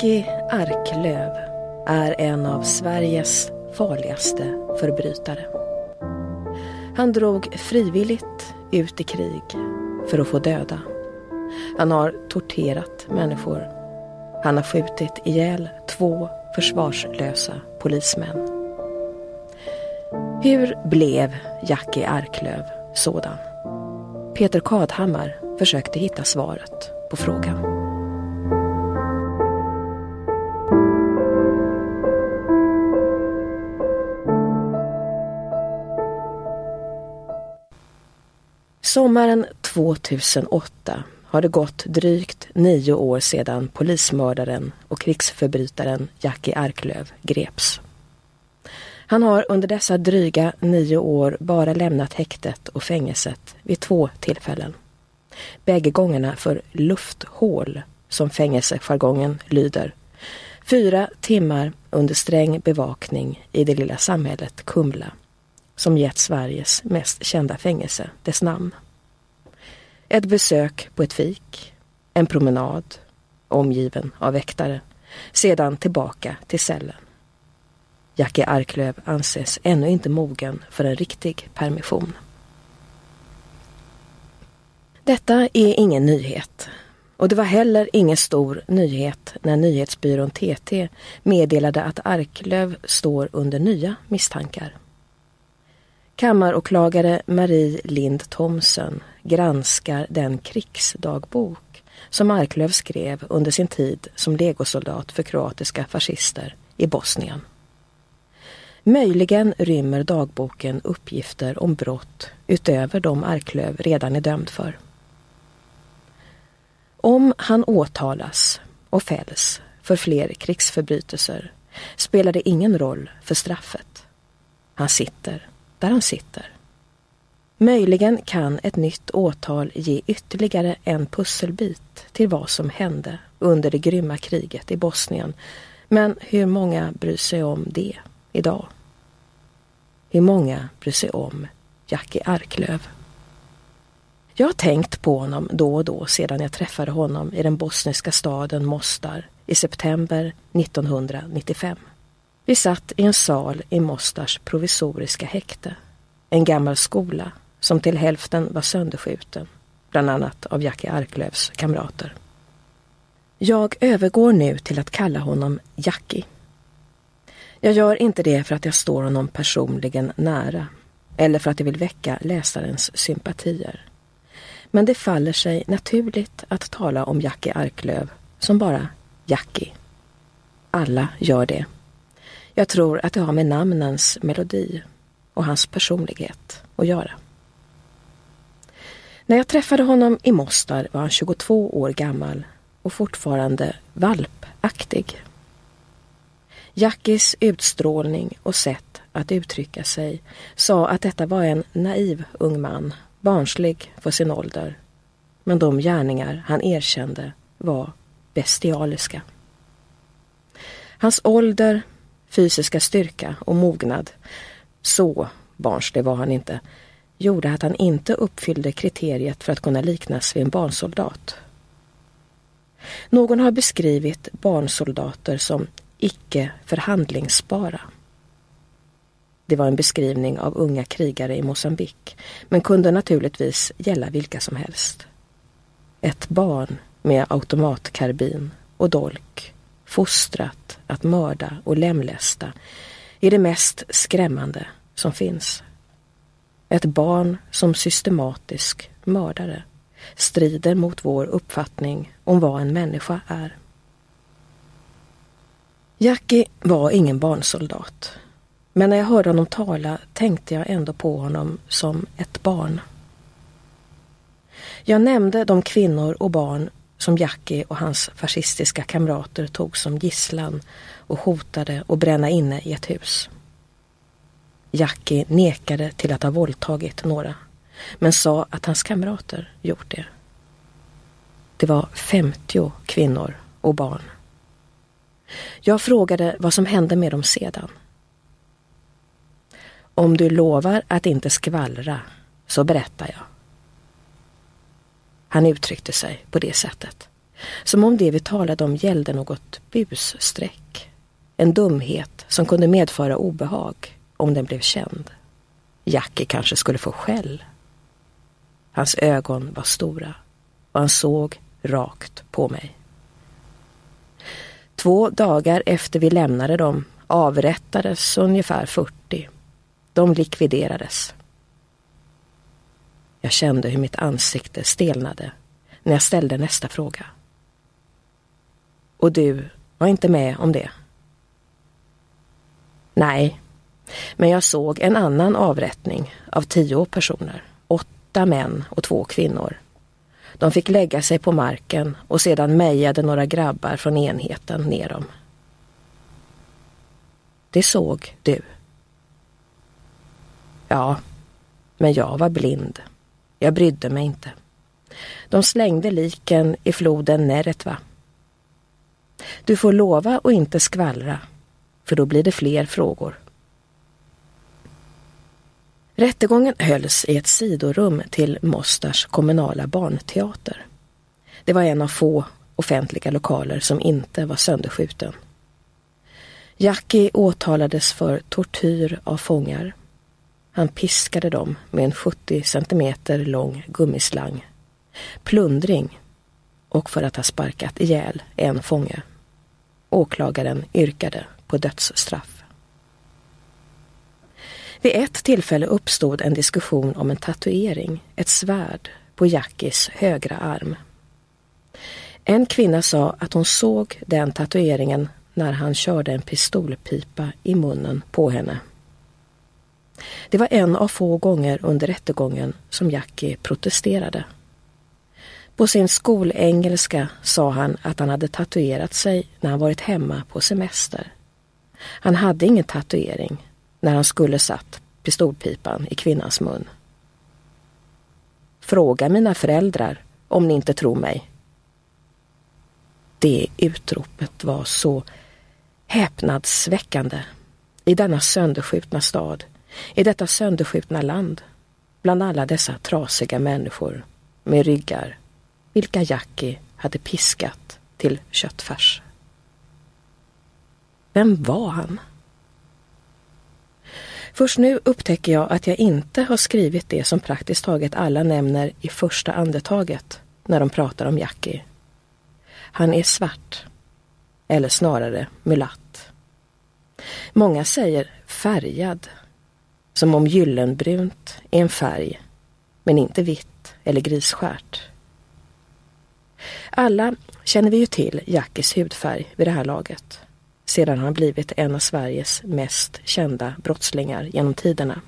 Jackie Arklöv är en av Sveriges farligaste förbrytare. Han drog frivilligt ut i krig för att få döda. Han har torterat människor. Han har skjutit ihjäl två försvarslösa polismän. Hur blev Jackie Arklöv sådan? Peter Kadhammar försökte hitta svaret på frågan. Sommaren 2008 har det gått drygt nio år sedan polismördaren och krigsförbrytaren Jackie Arklöv greps. Han har under dessa dryga nio år bara lämnat häktet och fängelset vid två tillfällen. Bägge gångerna för lufthål, som fängelsejargongen lyder. Fyra timmar under sträng bevakning i det lilla samhället Kumla som gett Sveriges mest kända fängelse dess namn. Ett besök på ett fik, en promenad, omgiven av väktare, sedan tillbaka till cellen. Jackie Arklöv anses ännu inte mogen för en riktig permission. Detta är ingen nyhet. Och det var heller ingen stor nyhet när nyhetsbyrån TT meddelade att Arklöv står under nya misstankar. Kammaråklagare Marie Lind Thomsen granskar den krigsdagbok som Arklöv skrev under sin tid som legosoldat för kroatiska fascister i Bosnien. Möjligen rymmer dagboken uppgifter om brott utöver de Arklöv redan är dömd för. Om han åtalas och fälls för fler krigsförbrytelser spelar det ingen roll för straffet. Han sitter där han sitter. Möjligen kan ett nytt åtal ge ytterligare en pusselbit till vad som hände under det grymma kriget i Bosnien. Men hur många bryr sig om det idag? Hur många bryr sig om Jackie Arklöv? Jag har tänkt på honom då och då sedan jag träffade honom i den bosniska staden Mostar i september 1995. Vi satt i en sal i Mostars provisoriska häkte. En gammal skola som till hälften var sönderskjuten, bland annat av Jackie Arklövs kamrater. Jag övergår nu till att kalla honom Jackie. Jag gör inte det för att jag står honom personligen nära eller för att jag vill väcka läsarens sympatier. Men det faller sig naturligt att tala om Jackie Arklöv som bara Jackie. Alla gör det. Jag tror att det har med namnens melodi och hans personlighet att göra. När jag träffade honom i Mostar var han 22 år gammal och fortfarande valpaktig. Jackis utstrålning och sätt att uttrycka sig sa att detta var en naiv ung man, barnslig för sin ålder. Men de gärningar han erkände var bestialiska. Hans ålder, fysiska styrka och mognad, så barnslig var han inte, gjorde att han inte uppfyllde kriteriet för att kunna liknas vid en barnsoldat. Någon har beskrivit barnsoldater som icke förhandlingsbara. Det var en beskrivning av unga krigare i Mosambik, men kunde naturligtvis gälla vilka som helst. Ett barn med automatkarbin och dolk fostrat att mörda och lemlästa är det mest skrämmande som finns. Ett barn som systematisk mördare strider mot vår uppfattning om vad en människa är. Jackie var ingen barnsoldat. Men när jag hörde honom tala tänkte jag ändå på honom som ett barn. Jag nämnde de kvinnor och barn som Jackie och hans fascistiska kamrater tog som gisslan och hotade att bränna inne i ett hus. Jackie nekade till att ha våldtagit några, men sa att hans kamrater gjort det. Det var 50 kvinnor och barn. Jag frågade vad som hände med dem sedan. Om du lovar att inte skvallra så berättar jag. Han uttryckte sig på det sättet. Som om det vi talade om gällde något busstreck. En dumhet som kunde medföra obehag om den blev känd. Jackie kanske skulle få skäll. Hans ögon var stora och han såg rakt på mig. Två dagar efter vi lämnade dem avrättades ungefär 40. De likviderades. Jag kände hur mitt ansikte stelnade när jag ställde nästa fråga. Och du var inte med om det? Nej, men jag såg en annan avrättning av tio personer. Åtta män och två kvinnor. De fick lägga sig på marken och sedan mejade några grabbar från enheten ner dem. Det såg du. Ja, men jag var blind. Jag brydde mig inte. De slängde liken i floden Neretva. Du får lova att inte skvallra, för då blir det fler frågor. Rättegången hölls i ett sidorum till Mostars kommunala barnteater. Det var en av få offentliga lokaler som inte var sönderskjuten. Jackie åtalades för tortyr av fångar. Han piskade dem med en 70 centimeter lång gummislang. Plundring och för att ha sparkat ihjäl en fånge. Åklagaren yrkade på dödsstraff. Vid ett tillfälle uppstod en diskussion om en tatuering, ett svärd, på Jackies högra arm. En kvinna sa att hon såg den tatueringen när han körde en pistolpipa i munnen på henne. Det var en av få gånger under rättegången som Jackie protesterade. På sin skolengelska sa han att han hade tatuerat sig när han varit hemma på semester. Han hade ingen tatuering när han skulle satt pistolpipan i kvinnans mun. Fråga mina föräldrar om ni inte tror mig. Det utropet var så häpnadsväckande i denna sönderskjutna stad, i detta sönderskjutna land, bland alla dessa trasiga människor med ryggar, vilka Jackie hade piskat till köttfärs. Vem var han? Först nu upptäcker jag att jag inte har skrivit det som praktiskt taget alla nämner i första andetaget när de pratar om Jackie. Han är svart, eller snarare mulatt. Många säger färgad, som om gyllenbrunt är en färg, men inte vitt eller grisskärt. Alla känner vi ju till Jackies hudfärg vid det här laget sedan han blivit en av Sveriges mest kända brottslingar genom tiderna.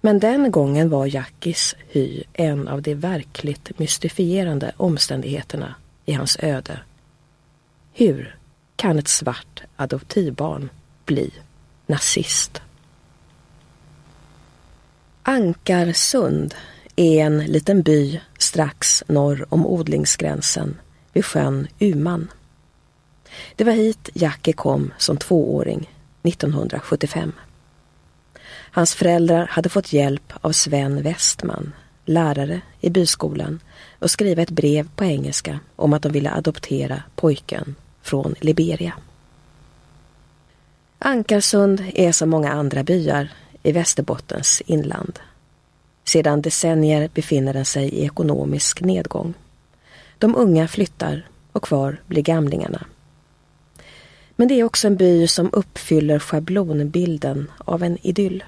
Men den gången var Jackis hy en av de verkligt mystifierande omständigheterna i hans öde. Hur kan ett svart adoptivbarn bli nazist? Ankarsund är en liten by strax norr om odlingsgränsen vid sjön Uman. Det var hit Jackie kom som tvååring 1975. Hans föräldrar hade fått hjälp av Sven Westman, lärare i byskolan, och skriva ett brev på engelska om att de ville adoptera pojken från Liberia. Ankarsund är som många andra byar i Västerbottens inland. Sedan decennier befinner den sig i ekonomisk nedgång. De unga flyttar och kvar blir gamlingarna. Men det är också en by som uppfyller schablonbilden av en idyll.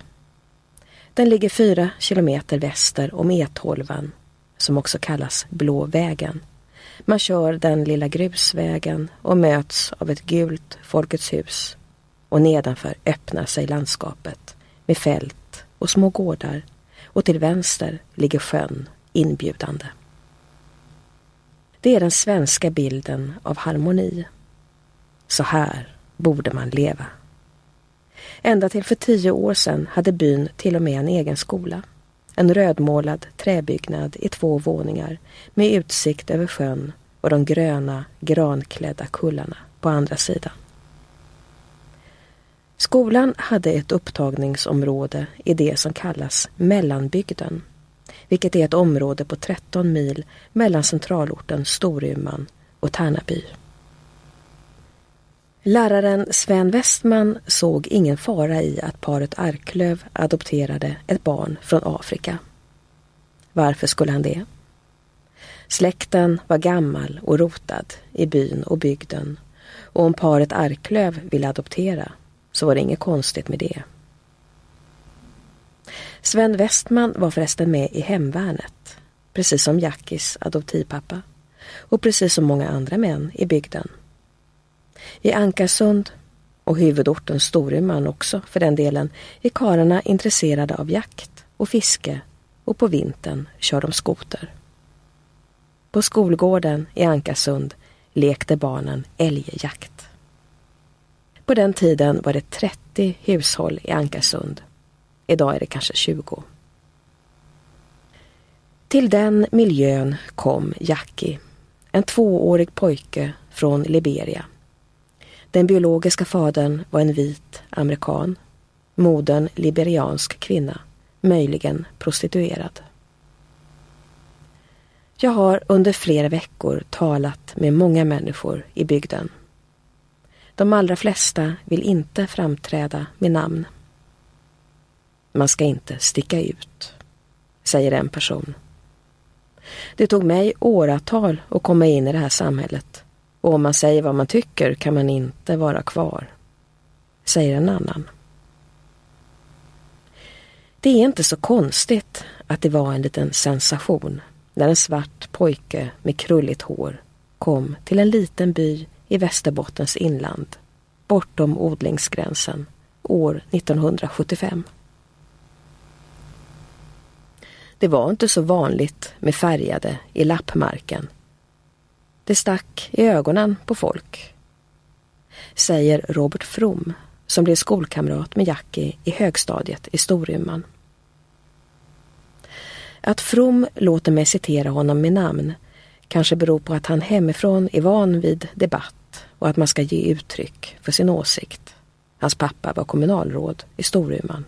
Den ligger fyra kilometer väster om E12, som också kallas Blå vägen. Man kör den lilla grusvägen och möts av ett gult Folkets hus och nedanför öppnar sig landskapet med fält och små gårdar och till vänster ligger sjön inbjudande. Det är den svenska bilden av harmoni. Så här borde man leva. Ända till för tio år sedan hade byn till och med en egen skola. En rödmålad träbyggnad i två våningar med utsikt över sjön och de gröna, granklädda kullarna på andra sidan. Skolan hade ett upptagningsområde i det som kallas mellanbygden. vilket är ett område på 13 mil mellan centralorten Storuman och Tärnaby. Läraren Sven Westman såg ingen fara i att paret Arklöv adopterade ett barn från Afrika. Varför skulle han det? Släkten var gammal och rotad i byn och bygden och om paret Arklöv ville adoptera så var det inget konstigt med det. Sven Westman var förresten med i hemvärnet, precis som Jackis adoptivpappa och precis som många andra män i bygden. I Ankarsund och huvudorten Storuman också för den delen är karlarna intresserade av jakt och fiske och på vintern kör de skoter. På skolgården i Ankarsund lekte barnen älgjakt. På den tiden var det 30 hushåll i Ankarsund. Idag är det kanske 20. Till den miljön kom Jackie, en tvåårig pojke från Liberia. Den biologiska fadern var en vit amerikan, modern liberiansk kvinna, möjligen prostituerad. Jag har under flera veckor talat med många människor i bygden. De allra flesta vill inte framträda med namn. Man ska inte sticka ut, säger en person. Det tog mig åratal att komma in i det här samhället och om man säger vad man tycker kan man inte vara kvar, säger en annan. Det är inte så konstigt att det var en liten sensation när en svart pojke med krulligt hår kom till en liten by i Västerbottens inland, bortom odlingsgränsen, år 1975. Det var inte så vanligt med färgade i lappmarken. Det stack i ögonen på folk. Säger Robert From som blev skolkamrat med Jackie i högstadiet i Storuman. Att From låter mig citera honom med namn kanske beror på att han hemifrån är van vid debatt och att man ska ge uttryck för sin åsikt. Hans pappa var kommunalråd i Storuman.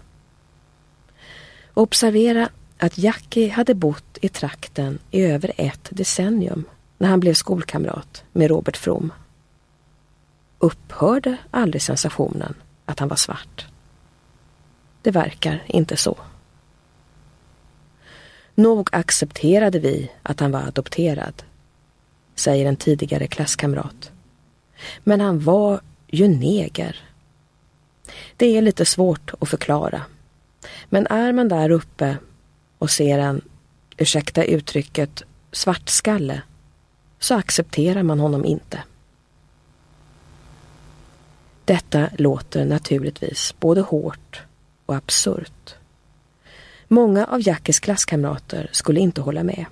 Observera att Jackie hade bott i trakten i över ett decennium när han blev skolkamrat med Robert From. Upphörde aldrig sensationen att han var svart? Det verkar inte så. Nog accepterade vi att han var adopterad, säger en tidigare klasskamrat. Men han var ju neger. Det är lite svårt att förklara. Men är man där uppe och ser en, ursäkta uttrycket, svartskalle så accepterar man honom inte. Detta låter naturligtvis både hårt och absurt. Många av Jackies klasskamrater skulle inte hålla med.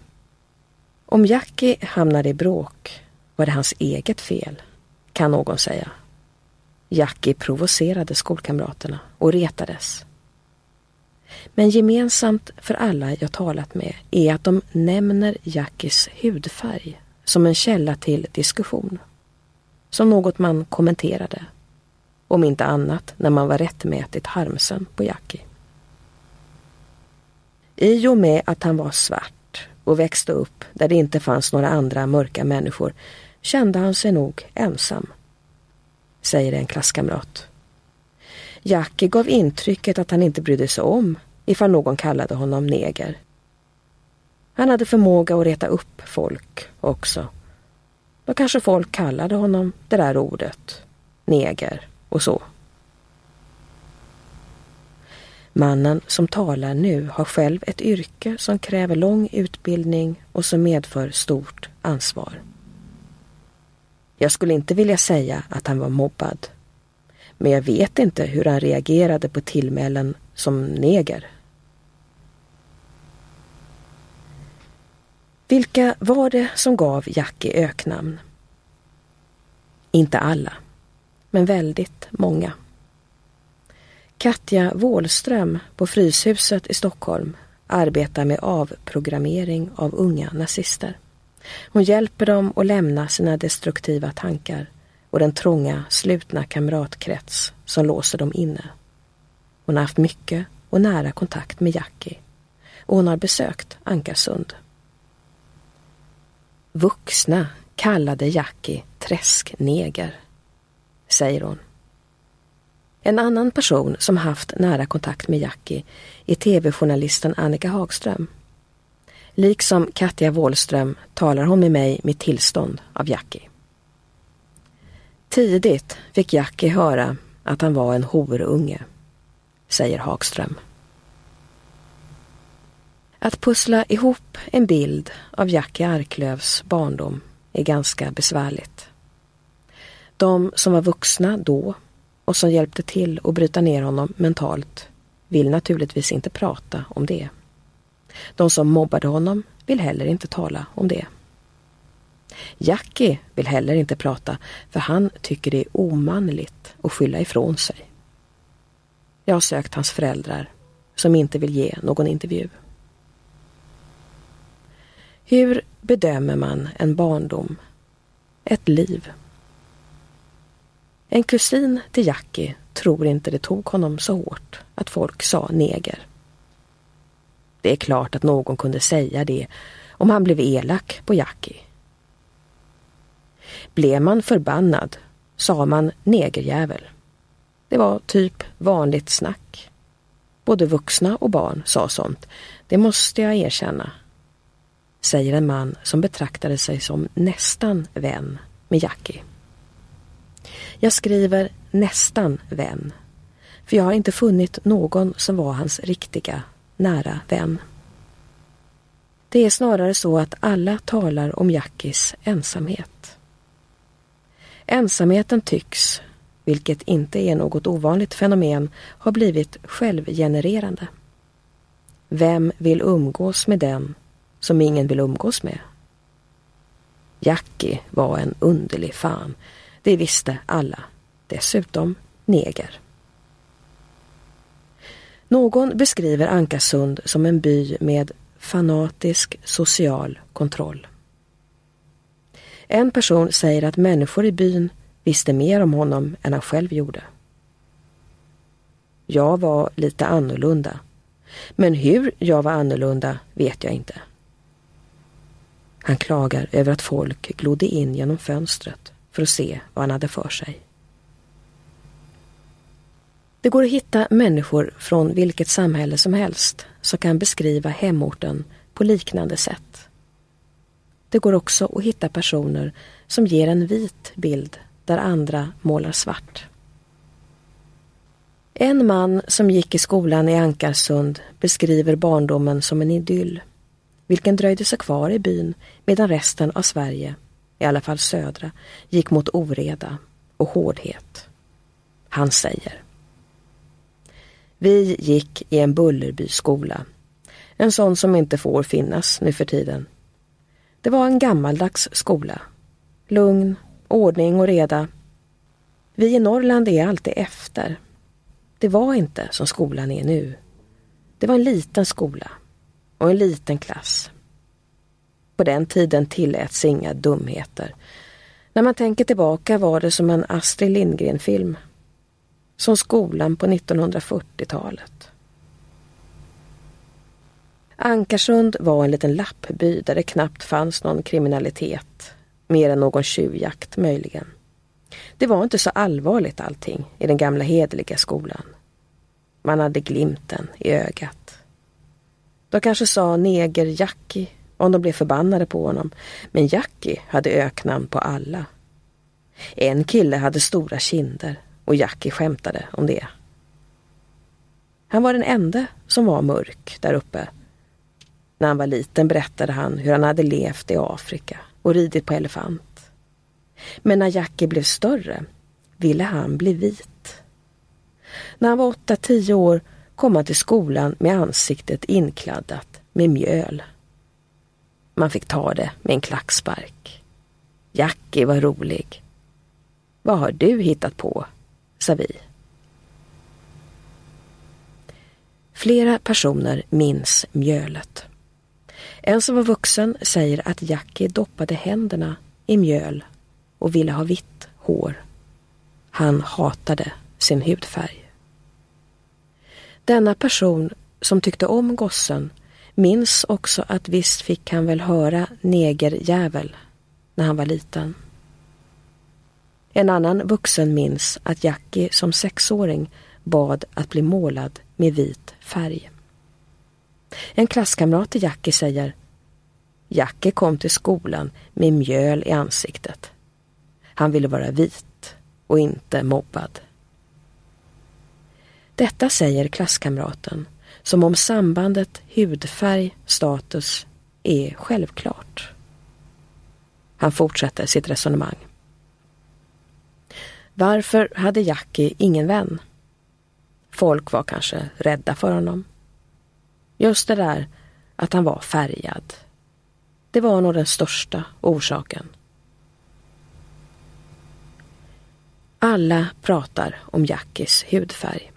Om Jackie hamnade i bråk var det hans eget fel, kan någon säga. Jackie provocerade skolkamraterna och retades. Men gemensamt för alla jag talat med är att de nämner Jackies hudfärg som en källa till diskussion. Som något man kommenterade. Om inte annat när man var rättmätigt harmsen på Jackie. I och med att han var svart och växte upp där det inte fanns några andra mörka människor kände han sig nog ensam. Säger en klasskamrat. Jackie gav intrycket att han inte brydde sig om ifall någon kallade honom neger. Han hade förmåga att reta upp folk också. Då kanske folk kallade honom det där ordet, neger och så. Mannen som talar nu har själv ett yrke som kräver lång utbildning och som medför stort ansvar. Jag skulle inte vilja säga att han var mobbad. Men jag vet inte hur han reagerade på tillmälen som neger. Vilka var det som gav Jackie öknamn? Inte alla, men väldigt många. Katja Wåhlström på Fryshuset i Stockholm arbetar med avprogrammering av unga nazister. Hon hjälper dem att lämna sina destruktiva tankar och den trånga, slutna kamratkrets som låser dem inne. Hon har haft mycket och nära kontakt med Jackie och hon har besökt Ankarsund. Vuxna kallade Jackie träskneger, säger hon. En annan person som haft nära kontakt med Jackie är tv-journalisten Annika Hagström. Liksom Katja Wåhlström talar hon med mig med tillstånd av Jackie. Tidigt fick Jackie höra att han var en horunge, säger Hagström. Att pussla ihop en bild av Jackie Arklövs barndom är ganska besvärligt. De som var vuxna då och som hjälpte till att bryta ner honom mentalt vill naturligtvis inte prata om det. De som mobbade honom vill heller inte tala om det. Jackie vill heller inte prata för han tycker det är omanligt att skylla ifrån sig. Jag har sökt hans föräldrar som inte vill ge någon intervju. Hur bedömer man en barndom? Ett liv? En kusin till Jackie tror inte det tog honom så hårt att folk sa neger. Det är klart att någon kunde säga det om han blev elak på Jackie. Blev man förbannad sa man negerjävel. Det var typ vanligt snack. Både vuxna och barn sa sånt. Det måste jag erkänna. Säger en man som betraktade sig som nästan vän med Jackie. Jag skriver nästan vän. För jag har inte funnit någon som var hans riktiga, nära vän. Det är snarare så att alla talar om Jackies ensamhet. Ensamheten tycks, vilket inte är något ovanligt fenomen, ha blivit självgenererande. Vem vill umgås med den som ingen vill umgås med? Jackie var en underlig fan. Det visste alla. Dessutom neger. Någon beskriver Ankarsund som en by med fanatisk social kontroll. En person säger att människor i byn visste mer om honom än han själv gjorde. Jag var lite annorlunda. Men hur jag var annorlunda vet jag inte. Han klagar över att folk glodde in genom fönstret för att se vad han hade för sig. Det går att hitta människor från vilket samhälle som helst som kan beskriva hemorten på liknande sätt. Det går också att hitta personer som ger en vit bild där andra målar svart. En man som gick i skolan i Ankarsund beskriver barndomen som en idyll, vilken dröjde sig kvar i byn medan resten av Sverige, i alla fall södra, gick mot oreda och hårdhet. Han säger vi gick i en Bullerbyskola, en sån som inte får finnas nu för tiden. Det var en gammaldags skola. Lugn, ordning och reda. Vi i Norrland är alltid efter. Det var inte som skolan är nu. Det var en liten skola och en liten klass. På den tiden tilläts inga dumheter. När man tänker tillbaka var det som en Astrid Lindgren-film. Som skolan på 1940-talet. Ankarsund var en liten lappby där det knappt fanns någon kriminalitet. Mer än någon tjuvjakt möjligen. Det var inte så allvarligt allting i den gamla hederliga skolan. Man hade glimten i ögat. De kanske sa neger Jackie om de blev förbannade på honom. Men Jackie hade öknamn på alla. En kille hade stora kinder och Jackie skämtade om det. Han var den enda som var mörk där uppe när han var liten berättade han hur han hade levt i Afrika och ridit på elefant. Men när Jackie blev större ville han bli vit. När han var åtta, tio år kom han till skolan med ansiktet inkladdat med mjöl. Man fick ta det med en klackspark. Jackie var rolig. Vad har du hittat på? Sa vi. Flera personer minns mjölet. En som var vuxen säger att Jackie doppade händerna i mjöl och ville ha vitt hår. Han hatade sin hudfärg. Denna person som tyckte om gossen Minns också att visst fick han väl höra negerjävel när han var liten. En annan vuxen minns att Jackie som sexåring bad att bli målad med vit färg. En klasskamrat till Jackie säger Jackie kom till skolan med mjöl i ansiktet. Han ville vara vit och inte mobbad. Detta säger klasskamraten som om sambandet hudfärg-status är självklart. Han fortsätter sitt resonemang. Varför hade Jackie ingen vän? Folk var kanske rädda för honom. Just det där att han var färgad. Det var nog den största orsaken. Alla pratar om Jackies hudfärg.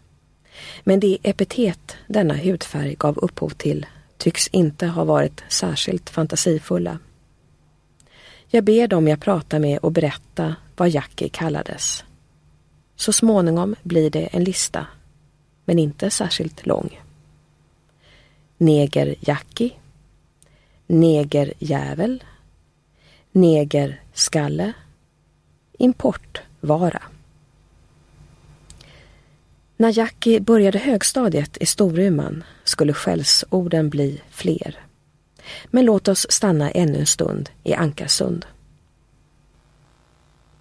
Men det epitet denna hudfärg gav upphov till tycks inte ha varit särskilt fantasifulla. Jag ber dem jag pratar med att berätta vad Jackie kallades. Så småningom blir det en lista, men inte särskilt lång. Neger-Jackie, negerjävel, negerskalle, importvara. När Jackie började högstadiet i Storuman skulle skällsorden bli fler. Men låt oss stanna ännu en stund i Ankarsund.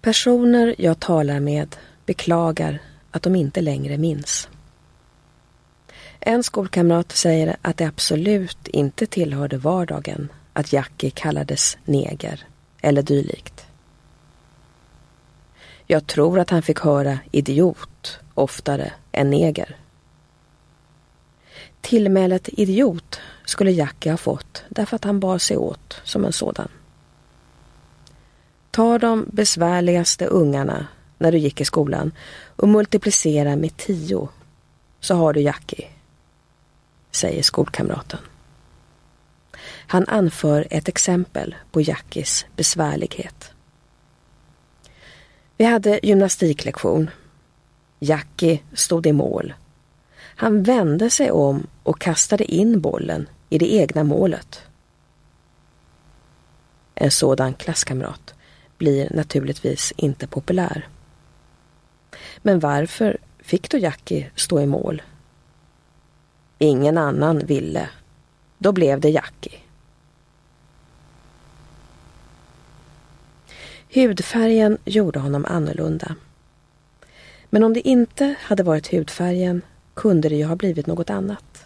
Personer jag talar med beklagar att de inte längre minns. En skolkamrat säger att det absolut inte tillhörde vardagen att Jackie kallades neger eller dylikt. Jag tror att han fick höra idiot oftare än neger. Tillmälet idiot skulle Jackie ha fått därför att han bar sig åt som en sådan. Ta de besvärligaste ungarna när du gick i skolan och multiplicera med tio så har du Jackie, säger skolkamraten. Han anför ett exempel på Jackies besvärlighet. Vi hade gymnastiklektion. Jackie stod i mål. Han vände sig om och kastade in bollen i det egna målet. En sådan klasskamrat blir naturligtvis inte populär. Men varför fick då Jackie stå i mål? Ingen annan ville. Då blev det Jackie. Hudfärgen gjorde honom annorlunda. Men om det inte hade varit hudfärgen kunde det ju ha blivit något annat.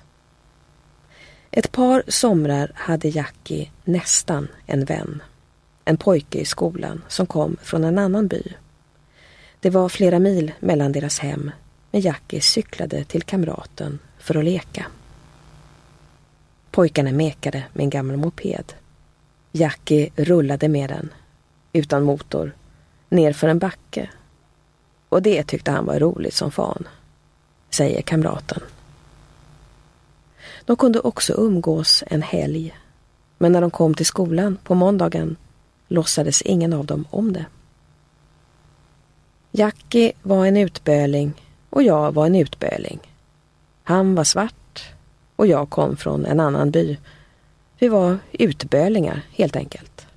Ett par somrar hade Jackie nästan en vän. En pojke i skolan som kom från en annan by. Det var flera mil mellan deras hem men Jackie cyklade till kamraten för att leka. Pojkarna mekade med en gammal moped. Jackie rullade med den, utan motor, nerför en backe. Och det tyckte han var roligt som fan, säger kamraten. De kunde också umgås en helg, men när de kom till skolan på måndagen låtsades ingen av dem om det. Jackie var en utböling och jag var en utböling. Han var svart och jag kom från en annan by. Vi var utbölingar helt enkelt.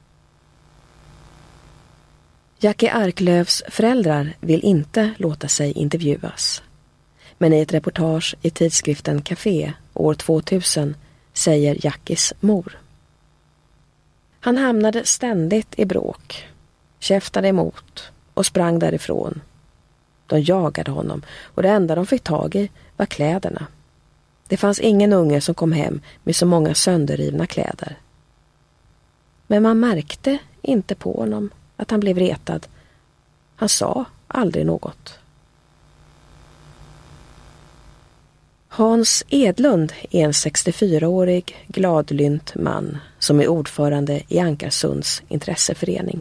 Jackie Arklövs föräldrar vill inte låta sig intervjuas. Men i ett reportage i tidskriften Café år 2000 säger Jackies mor. Han hamnade ständigt i bråk, käftade emot och sprang därifrån. De jagade honom och det enda de fick tag i var kläderna. Det fanns ingen unge som kom hem med så många sönderrivna kläder. Men man märkte inte på honom att han blev retad. Han sa aldrig något. Hans Edlund är en 64-årig gladlynt man som är ordförande i Ankarsunds intresseförening.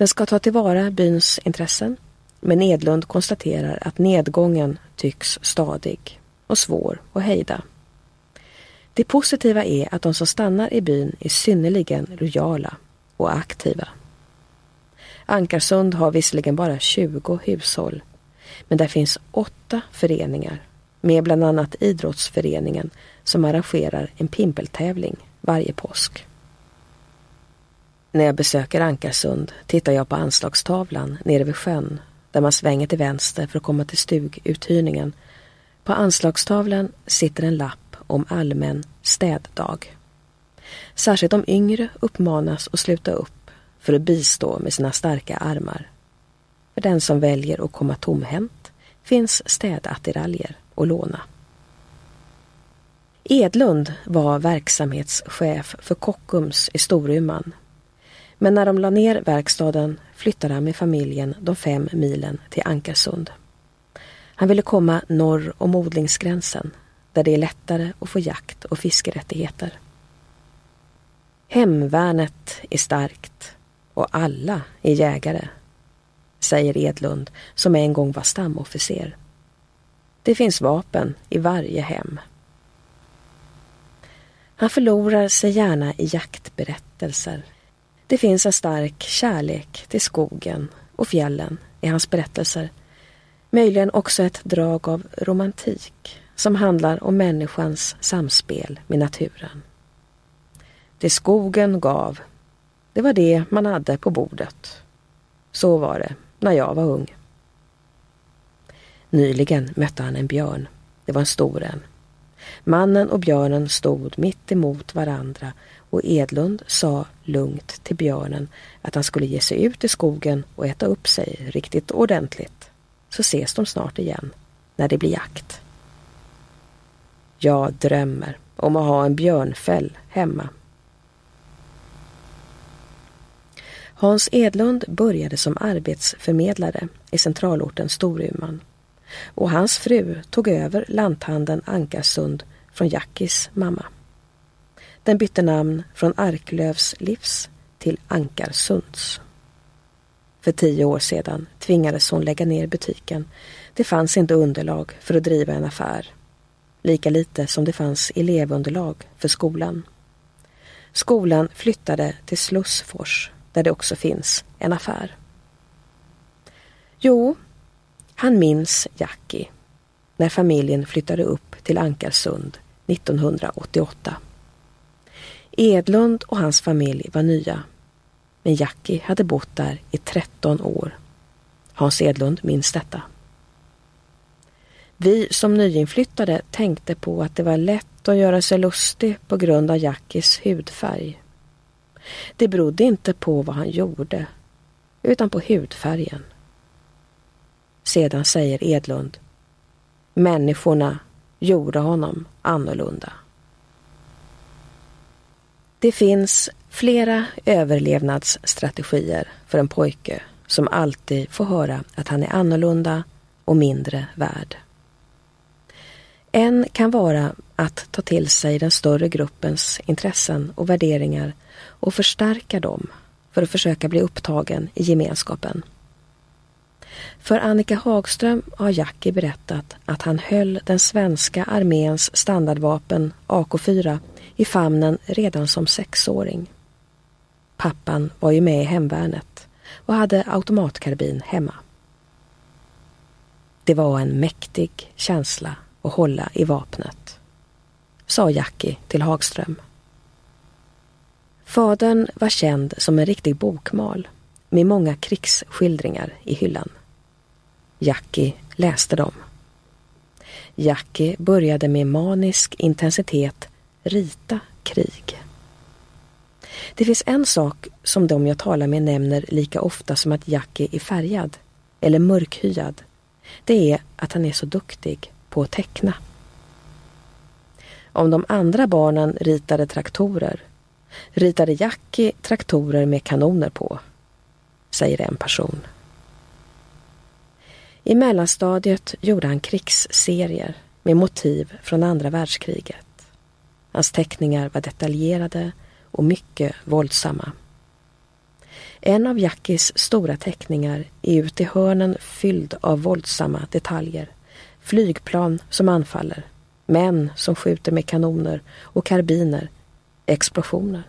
Den ska ta tillvara byns intressen, men Edlund konstaterar att nedgången tycks stadig och svår att hejda. Det positiva är att de som stannar i byn är synnerligen lojala och aktiva. Ankarsund har visserligen bara 20 hushåll, men där finns åtta föreningar med bland annat idrottsföreningen som arrangerar en pimpeltävling varje påsk. När jag besöker Ankarsund tittar jag på anslagstavlan nere vid sjön där man svänger till vänster för att komma till stuguthyrningen. På anslagstavlan sitter en lapp om allmän städdag. Särskilt de yngre uppmanas att sluta upp för att bistå med sina starka armar. För den som väljer att komma tomhänt finns städattiraljer att låna. Edlund var verksamhetschef för Kockums i Storuman. Men när de la ner verkstaden flyttade han med familjen de fem milen till Ankarsund. Han ville komma norr om odlingsgränsen där det är lättare att få jakt och fiskerättigheter. Hemvärnet är starkt och alla är jägare, säger Edlund som en gång var stamofficer. Det finns vapen i varje hem. Han förlorar sig gärna i jaktberättelser. Det finns en stark kärlek till skogen och fjällen i hans berättelser. Möjligen också ett drag av romantik som handlar om människans samspel med naturen. Det skogen gav, det var det man hade på bordet. Så var det när jag var ung. Nyligen mötte han en björn. Det var en stor en. Mannen och björnen stod mitt emot varandra och Edlund sa lugnt till björnen att han skulle ge sig ut i skogen och äta upp sig riktigt ordentligt. Så ses de snart igen, när det blir jakt. Jag drömmer om att ha en björnfäll hemma. Hans Edlund började som arbetsförmedlare i centralorten Storuman och hans fru tog över lanthandeln Ankarsund från Jackis mamma. Den bytte namn från Arklövs livs till Ankarsunds. För tio år sedan tvingades hon lägga ner butiken. Det fanns inte underlag för att driva en affär. Lika lite som det fanns elevunderlag för skolan. Skolan flyttade till Slussfors där det också finns en affär. Jo, han minns Jackie när familjen flyttade upp till Ankarsund 1988. Edlund och hans familj var nya, men Jackie hade bott där i 13 år. Hans Edlund minns detta. Vi som nyinflyttade tänkte på att det var lätt att göra sig lustig på grund av Jackies hudfärg. Det berodde inte på vad han gjorde, utan på hudfärgen. Sedan säger Edlund Människorna gjorde honom annorlunda. Det finns flera överlevnadsstrategier för en pojke som alltid får höra att han är annorlunda och mindre värd. En kan vara att ta till sig den större gruppens intressen och värderingar och förstärka dem för att försöka bli upptagen i gemenskapen. För Annika Hagström har Jackie berättat att han höll den svenska arméns standardvapen AK4 i famnen redan som sexåring. Pappan var ju med i hemvärnet och hade automatkarbin hemma. Det var en mäktig känsla att hålla i vapnet, sa Jackie till Hagström. Fadern var känd som en riktig bokmal med många krigsskildringar i hyllan. Jackie läste dem. Jackie började med manisk intensitet rita krig. Det finns en sak som de jag talar med nämner lika ofta som att Jackie är färgad eller mörkhyad. Det är att han är så duktig på att teckna. Om de andra barnen ritade traktorer ritade Jackie traktorer med kanoner på, säger en person. I mellanstadiet gjorde han krigsserier med motiv från andra världskriget. Hans teckningar var detaljerade och mycket våldsamma. En av Jackies stora teckningar är ut i hörnen fylld av våldsamma detaljer. Flygplan som anfaller, män som skjuter med kanoner och karbiner, explosioner,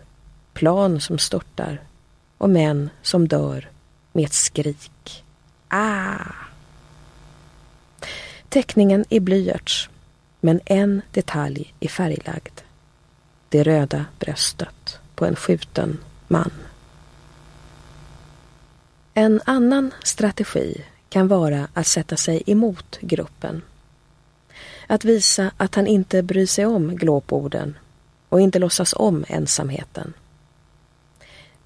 plan som störtar och män som dör med ett skrik. Ah! Teckningen är blyerts Men en detalj är färglagd. Det röda bröstet på en skjuten man. En annan strategi kan vara att sätta sig emot gruppen. Att visa att han inte bryr sig om glåporden och inte låtsas om ensamheten.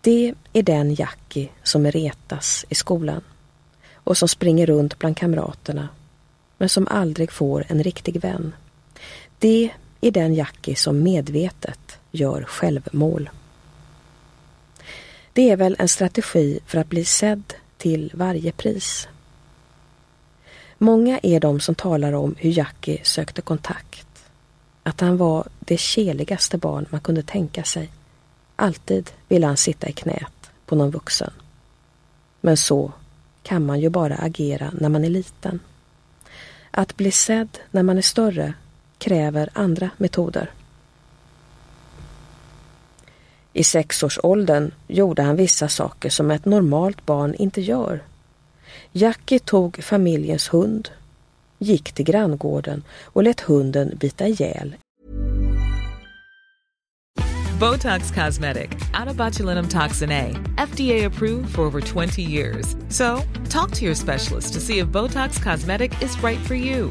Det är den Jackie som retas i skolan och som springer runt bland kamraterna men som aldrig får en riktig vän. Det är den Jackie som medvetet gör självmål. Det är väl en strategi för att bli sedd till varje pris. Många är de som talar om hur Jackie sökte kontakt. Att han var det keligaste barn man kunde tänka sig. Alltid ville han sitta i knät på någon vuxen. Men så kan man ju bara agera när man är liten. Att bli sedd när man är större kräver andra metoder. I sexårsåldern gjorde han vissa saker som ett normalt barn inte gör. Jackie tog familjens hund, gick till granngården och lät hunden bita ihjäl Botox Cosmetic, Atobatulinum toxin A, FDA approved for over 20 years. So, talk to your specialist to see if Botox Cosmetic is right for you.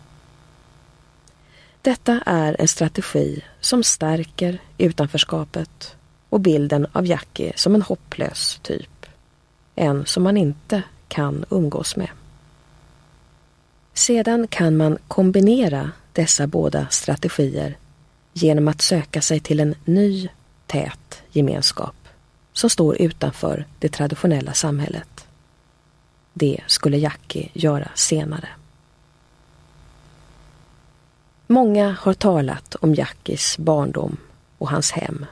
Detta är en strategi som stärker utanförskapet och bilden av Jackie som en hopplös typ. En som man inte kan umgås med. Sedan kan man kombinera dessa båda strategier genom att söka sig till en ny tät gemenskap som står utanför det traditionella samhället. Det skulle Jackie göra senare. Många har talat om Jackies barndom och hans hem.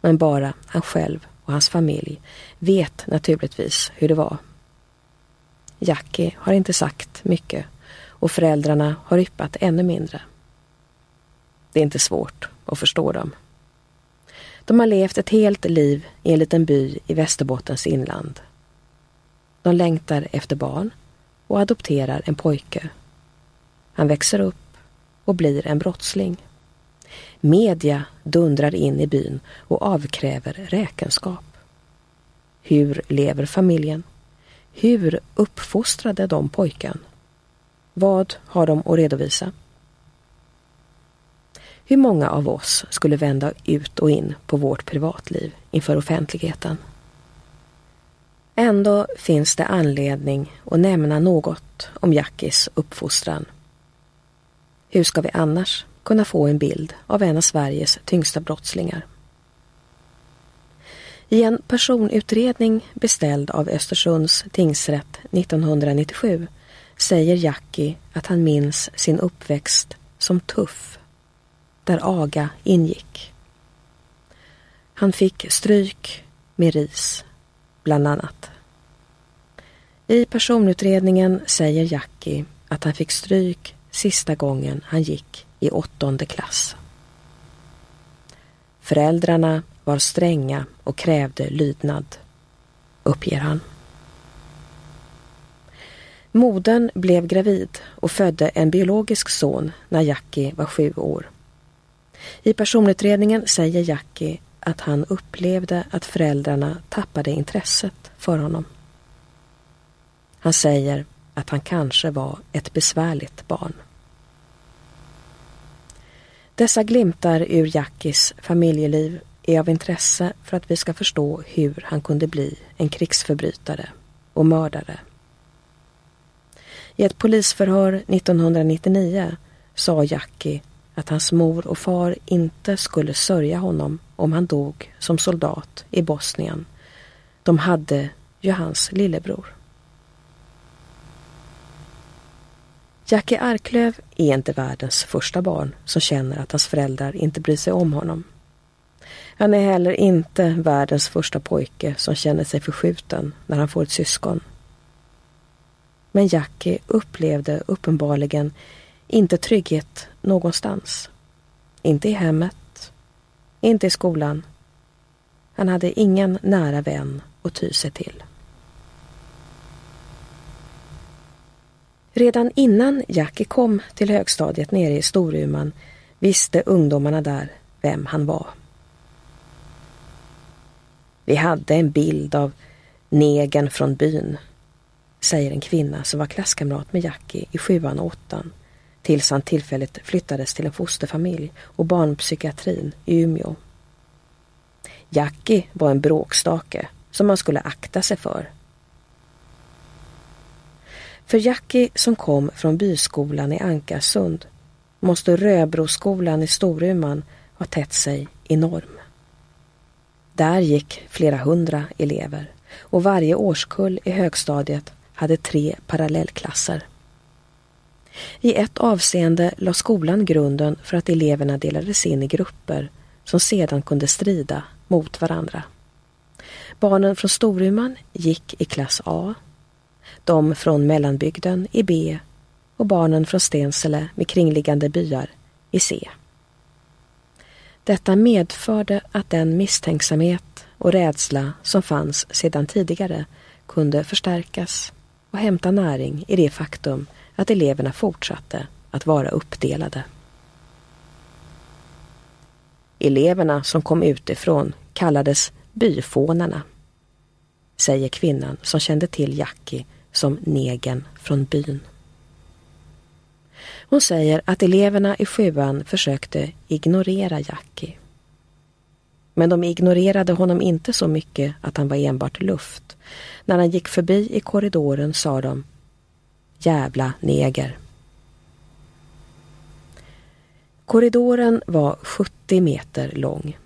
Men bara han själv och hans familj vet naturligtvis hur det var. Jackie har inte sagt mycket och föräldrarna har yppat ännu mindre. Det är inte svårt att förstå dem. De har levt ett helt liv i en liten by i Västerbottens inland. De längtar efter barn och adopterar en pojke. Han växer upp och blir en brottsling. Media dundrar in i byn och avkräver räkenskap. Hur lever familjen? Hur uppfostrade de pojken? Vad har de att redovisa? Hur många av oss skulle vända ut och in på vårt privatliv inför offentligheten? Ändå finns det anledning att nämna något om Jackies uppfostran. Hur ska vi annars kunna få en bild av en av Sveriges tyngsta brottslingar? I en personutredning beställd av Östersunds tingsrätt 1997 säger Jackie att han minns sin uppväxt som tuff där aga ingick. Han fick stryk med ris, bland annat. I personutredningen säger Jackie att han fick stryk sista gången han gick i åttonde klass. Föräldrarna var stränga och krävde lydnad, uppger han. Modern blev gravid och födde en biologisk son när Jackie var sju år. I personutredningen säger Jackie att han upplevde att föräldrarna tappade intresset för honom. Han säger att han kanske var ett besvärligt barn. Dessa glimtar ur Jackies familjeliv är av intresse för att vi ska förstå hur han kunde bli en krigsförbrytare och mördare. I ett polisförhör 1999 sa Jackie att hans mor och far inte skulle sörja honom om han dog som soldat i Bosnien. De hade ju hans lillebror. Jackie Arklöv är inte världens första barn som känner att hans föräldrar inte bryr sig om honom. Han är heller inte världens första pojke som känner sig förskjuten när han får ett syskon. Men Jackie upplevde uppenbarligen inte trygghet någonstans. Inte i hemmet, inte i skolan. Han hade ingen nära vän att ty sig till. Redan innan Jackie kom till högstadiet nere i Storuman visste ungdomarna där vem han var. Vi hade en bild av negen från byn, säger en kvinna som var klasskamrat med Jackie i sjuan och åttan tills han tillfälligt flyttades till en fosterfamilj och barnpsykiatrin i Umeå. Jackie var en bråkstake som man skulle akta sig för. För Jackie som kom från byskolan i Ankarsund måste Röbroskolan i Storuman ha tätt sig enorm. Där gick flera hundra elever och varje årskull i högstadiet hade tre parallellklasser. I ett avseende la skolan grunden för att eleverna delades in i grupper som sedan kunde strida mot varandra. Barnen från Storuman gick i klass A, de från mellanbygden i B och barnen från Stensele med kringliggande byar i C. Detta medförde att den misstänksamhet och rädsla som fanns sedan tidigare kunde förstärkas och hämta näring i det faktum att eleverna fortsatte att vara uppdelade. Eleverna som kom utifrån kallades byfånarna, säger kvinnan som kände till Jackie som negen från byn. Hon säger att eleverna i sjuan försökte ignorera Jackie. Men de ignorerade honom inte så mycket att han var enbart luft. När han gick förbi i korridoren sa de Jävla neger. Korridoren var 70 meter lång.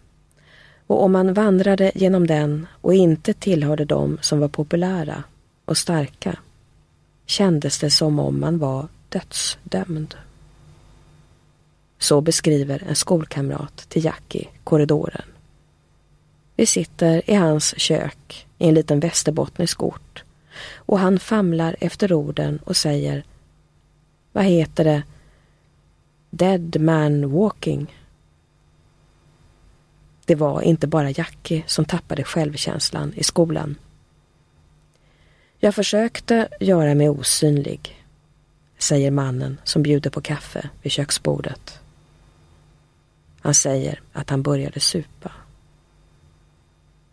Och om man vandrade genom den och inte tillhörde dem som var populära och starka kändes det som om man var dödsdömd. Så beskriver en skolkamrat till Jackie korridoren. Vi sitter i hans kök i en liten västerbottnisk ort och han famlar efter orden och säger Vad heter det? Dead man walking. Det var inte bara Jackie som tappade självkänslan i skolan. Jag försökte göra mig osynlig, säger mannen som bjuder på kaffe vid köksbordet. Han säger att han började supa.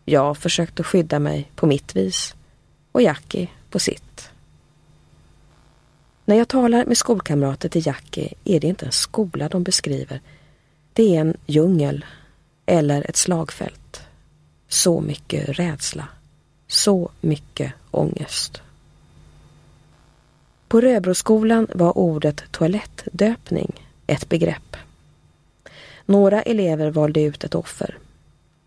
Jag försökte skydda mig på mitt vis och Jackie på sitt. När jag talar med skolkamrater till Jackie är det inte en skola de beskriver. Det är en djungel eller ett slagfält. Så mycket rädsla. Så mycket ångest. På Röbroskolan var ordet toalettdöpning ett begrepp. Några elever valde ut ett offer,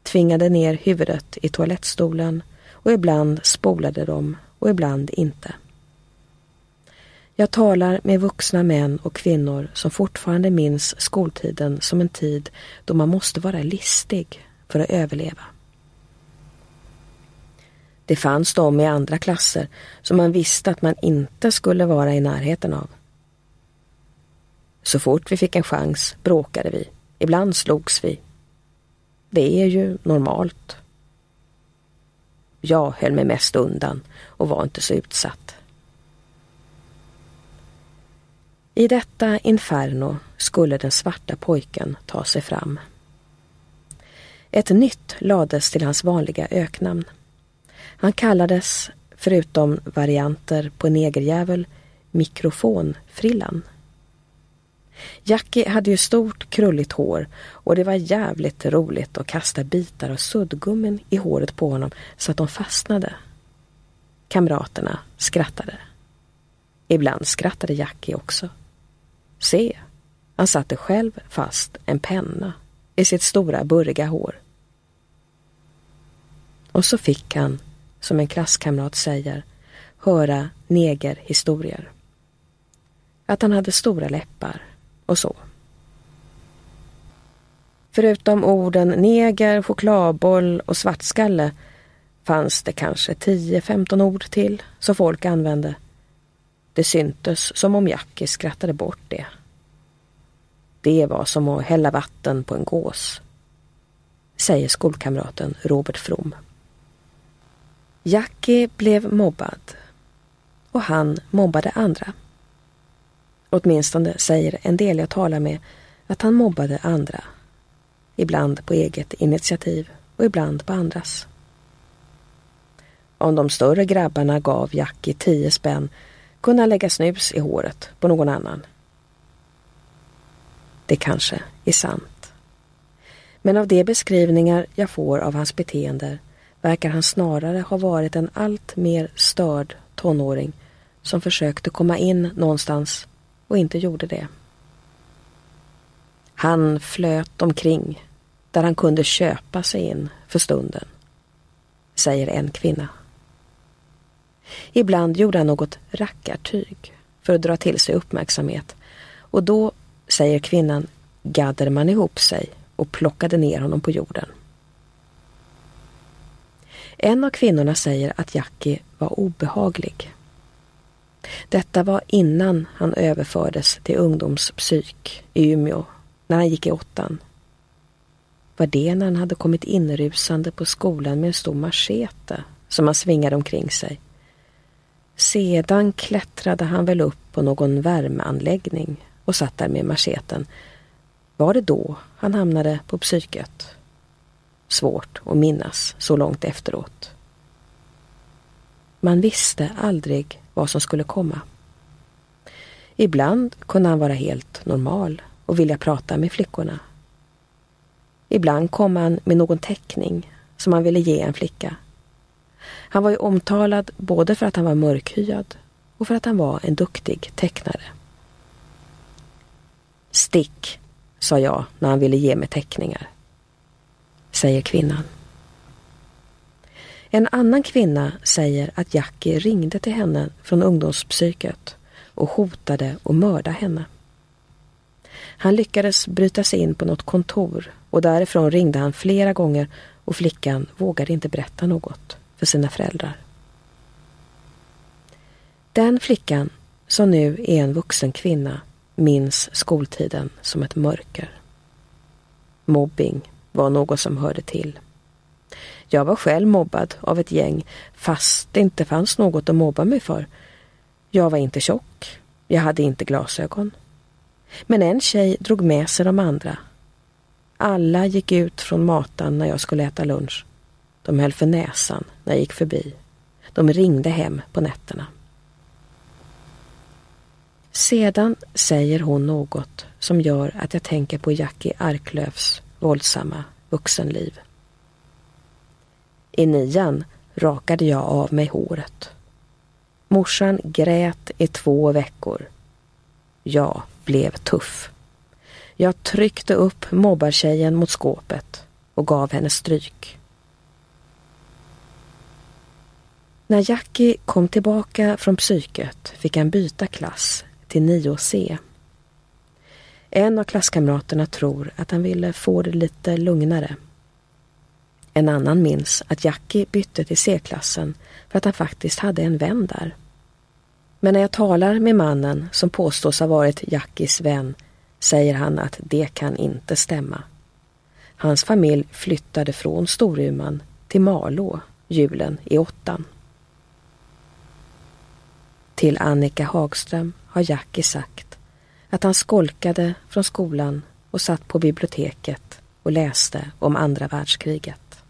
tvingade ner huvudet i toalettstolen och ibland spolade de och ibland inte. Jag talar med vuxna män och kvinnor som fortfarande minns skoltiden som en tid då man måste vara listig för att överleva. Det fanns de i andra klasser som man visste att man inte skulle vara i närheten av. Så fort vi fick en chans bråkade vi. Ibland slogs vi. Det är ju normalt. Jag höll mig mest undan och var inte så utsatt. I detta inferno skulle den svarta pojken ta sig fram. Ett nytt lades till hans vanliga öknamn. Han kallades, förutom varianter på negerjävel, mikrofonfrillan. Jackie hade ju stort krulligt hår och det var jävligt roligt att kasta bitar av suddgummin i håret på honom så att de fastnade. Kamraterna skrattade. Ibland skrattade Jackie också. Se, han satte själv fast en penna i sitt stora burriga hår. Och så fick han, som en klasskamrat säger, höra negerhistorier. att han hade stora läppar och så. Förutom orden neger, chokladboll och svartskalle fanns det kanske 10-15 ord till som folk använde. Det syntes som om Jackie skrattade bort det. Det var som att hälla vatten på en gås, säger skolkamraten Robert From. Jackie blev mobbad och han mobbade andra. Åtminstone säger en del jag talar med att han mobbade andra. Ibland på eget initiativ och ibland på andras. Om de större grabbarna gav Jackie tio spänn kunde han lägga snus i håret på någon annan. Det kanske är sant. Men av de beskrivningar jag får av hans beteende verkar han snarare ha varit en allt mer störd tonåring som försökte komma in någonstans och inte gjorde det. Han flöt omkring där han kunde köpa sig in för stunden, säger en kvinna. Ibland gjorde han något rackartyg för att dra till sig uppmärksamhet och då, säger kvinnan, gaddade man ihop sig och plockade ner honom på jorden. En av kvinnorna säger att Jackie var obehaglig. Detta var innan han överfördes till ungdomspsyk i Umeå, när han gick i åttan. Var det när han hade kommit inrusande på skolan med en stor machete som han svingade omkring sig? Sedan klättrade han väl upp på någon värmeanläggning och satt där med macheten. Var det då han hamnade på psyket? Svårt att minnas så långt efteråt. Man visste aldrig vad som skulle komma. Ibland kunde han vara helt normal och vilja prata med flickorna. Ibland kom han med någon teckning som han ville ge en flicka. Han var ju omtalad både för att han var mörkhyad och för att han var en duktig tecknare. Stick, sa jag när han ville ge mig teckningar, säger kvinnan. En annan kvinna säger att Jackie ringde till henne från ungdomspsyket och hotade att mörda henne. Han lyckades bryta sig in på något kontor och därifrån ringde han flera gånger och flickan vågade inte berätta något för sina föräldrar. Den flickan, som nu är en vuxen kvinna, minns skoltiden som ett mörker. Mobbing var något som hörde till. Jag var själv mobbad av ett gäng fast det inte fanns något att mobba mig för. Jag var inte tjock. Jag hade inte glasögon. Men en tjej drog med sig de andra. Alla gick ut från matan när jag skulle äta lunch. De höll för näsan när jag gick förbi. De ringde hem på nätterna. Sedan säger hon något som gör att jag tänker på Jackie Arklövs våldsamma vuxenliv. I nian rakade jag av mig håret. Morsan grät i två veckor. Jag blev tuff. Jag tryckte upp mobbartjejen mot skåpet och gav henne stryk. När Jackie kom tillbaka från psyket fick han byta klass till 9C. En av klasskamraterna tror att han ville få det lite lugnare. En annan minns att Jackie bytte till C-klassen för att han faktiskt hade en vän där. Men när jag talar med mannen som påstås ha varit Jackies vän säger han att det kan inte stämma. Hans familj flyttade från Storuman till Malå julen i åttan. Till Annika Hagström har Jackie sagt att han skolkade från skolan och satt på biblioteket och läste om andra världskriget.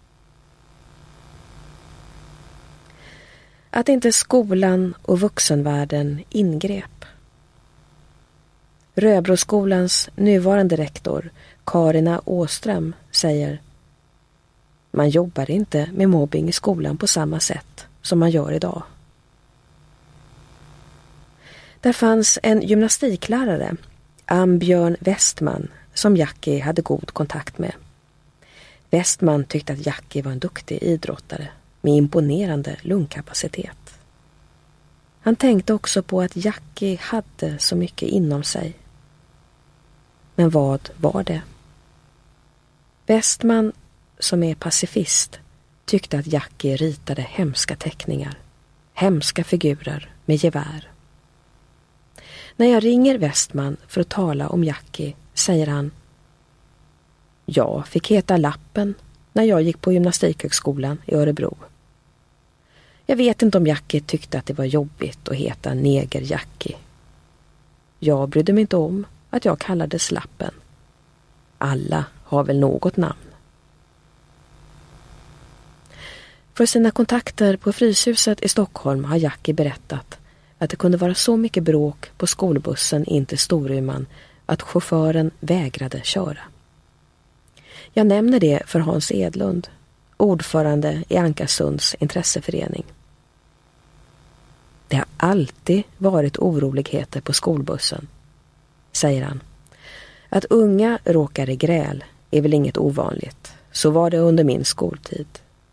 Att inte skolan och vuxenvärlden ingrep. Röbroskolans nuvarande rektor, Karina Åström, säger Man jobbar inte med mobbing i skolan på samma sätt som man gör idag. Där fanns en gymnastiklärare, Ambjörn Westman, som Jackie hade god kontakt med. Westman tyckte att Jackie var en duktig idrottare med imponerande lungkapacitet. Han tänkte också på att Jackie hade så mycket inom sig. Men vad var det? Westman, som är pacifist, tyckte att Jackie ritade hemska teckningar. Hemska figurer med gevär. När jag ringer Westman för att tala om Jackie säger han Jag fick heta Lappen när jag gick på gymnastikhögskolan i Örebro. Jag vet inte om Jackie tyckte att det var jobbigt att heta Neger-Jackie. Jag brydde mig inte om att jag kallades Lappen. Alla har väl något namn. För sina kontakter på Fryshuset i Stockholm har Jackie berättat att det kunde vara så mycket bråk på skolbussen in till Storuman att chauffören vägrade köra. Jag nämner det för Hans Edlund, ordförande i Ankarsunds intresseförening. Det har alltid varit oroligheter på skolbussen, säger han. Att unga råkar i gräl är väl inget ovanligt. Så var det under min skoltid.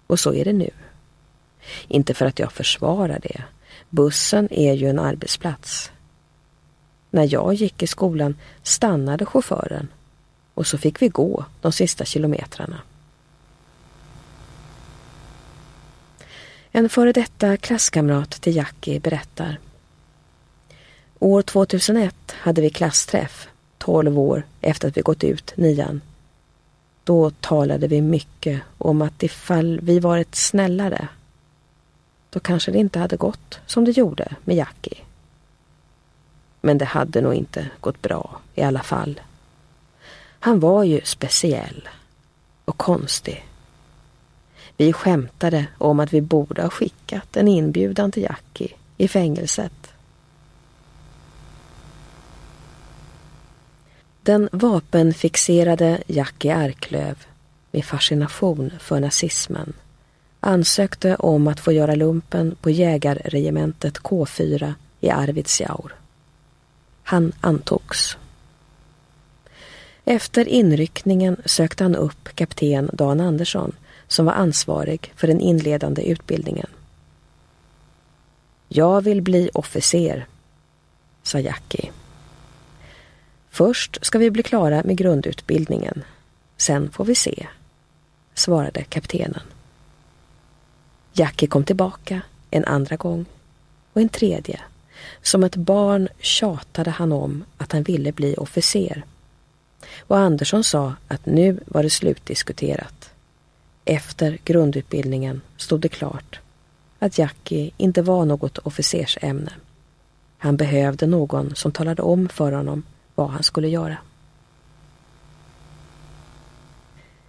Och så är det nu. Inte för att jag försvarar det. Bussen är ju en arbetsplats. När jag gick i skolan stannade chauffören och så fick vi gå de sista kilometrarna. En före detta klasskamrat till Jackie berättar. År 2001 hade vi klassträff, 12 år efter att vi gått ut nian. Då talade vi mycket om att ifall vi varit snällare, då kanske det inte hade gått som det gjorde med Jackie. Men det hade nog inte gått bra i alla fall. Han var ju speciell och konstig. Vi skämtade om att vi borde ha skickat en inbjudan till Jackie i fängelset. Den vapenfixerade Jackie Arklöv med fascination för nazismen ansökte om att få göra lumpen på jägarregementet K4 i Arvidsjaur. Han antogs. Efter inryckningen sökte han upp kapten Dan Andersson som var ansvarig för den inledande utbildningen. Jag vill bli officer, sa Jackie. Först ska vi bli klara med grundutbildningen. Sen får vi se, svarade kaptenen. Jackie kom tillbaka en andra gång och en tredje. Som ett barn tjatade han om att han ville bli officer. Och Andersson sa att nu var det slutdiskuterat. Efter grundutbildningen stod det klart att Jackie inte var något officersämne. Han behövde någon som talade om för honom vad han skulle göra.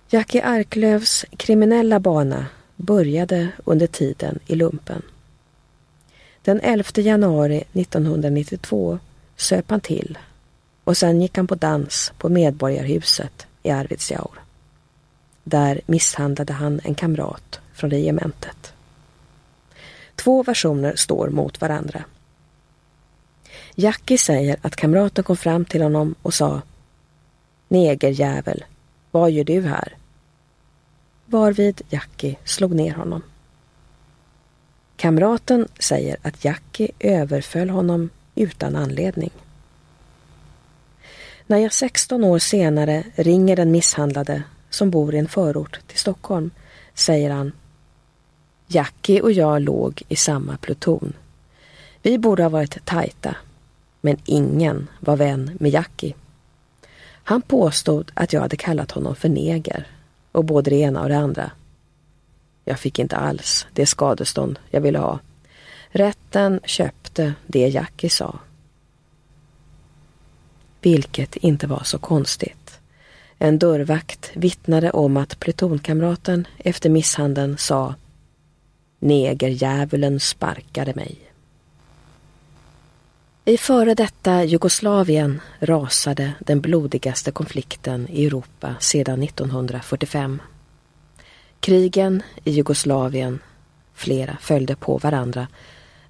Jackie Arklövs kriminella bana började under tiden i lumpen. Den 11 januari 1992 söp han till och sen gick han på dans på Medborgarhuset i Arvidsjaur. Där misshandlade han en kamrat från regementet. Två versioner står mot varandra. Jackie säger att kamraten kom fram till honom och sa Negerjävel, vad gör du här? Varvid Jackie slog ner honom. Kamraten säger att Jackie överföll honom utan anledning. När jag 16 år senare ringer den misshandlade som bor i en förort till Stockholm säger han Jackie och jag låg i samma pluton. Vi borde ha varit tajta, men ingen var vän med Jackie. Han påstod att jag hade kallat honom för neger och både det ena och det andra. Jag fick inte alls det skadestånd jag ville ha. Rätten köpte det Jackie sa. Vilket inte var så konstigt. En dörrvakt vittnade om att plutonkamraten efter misshandeln sa Negerjävulen sparkade mig. I före detta Jugoslavien rasade den blodigaste konflikten i Europa sedan 1945. Krigen i Jugoslavien, flera följde på varandra,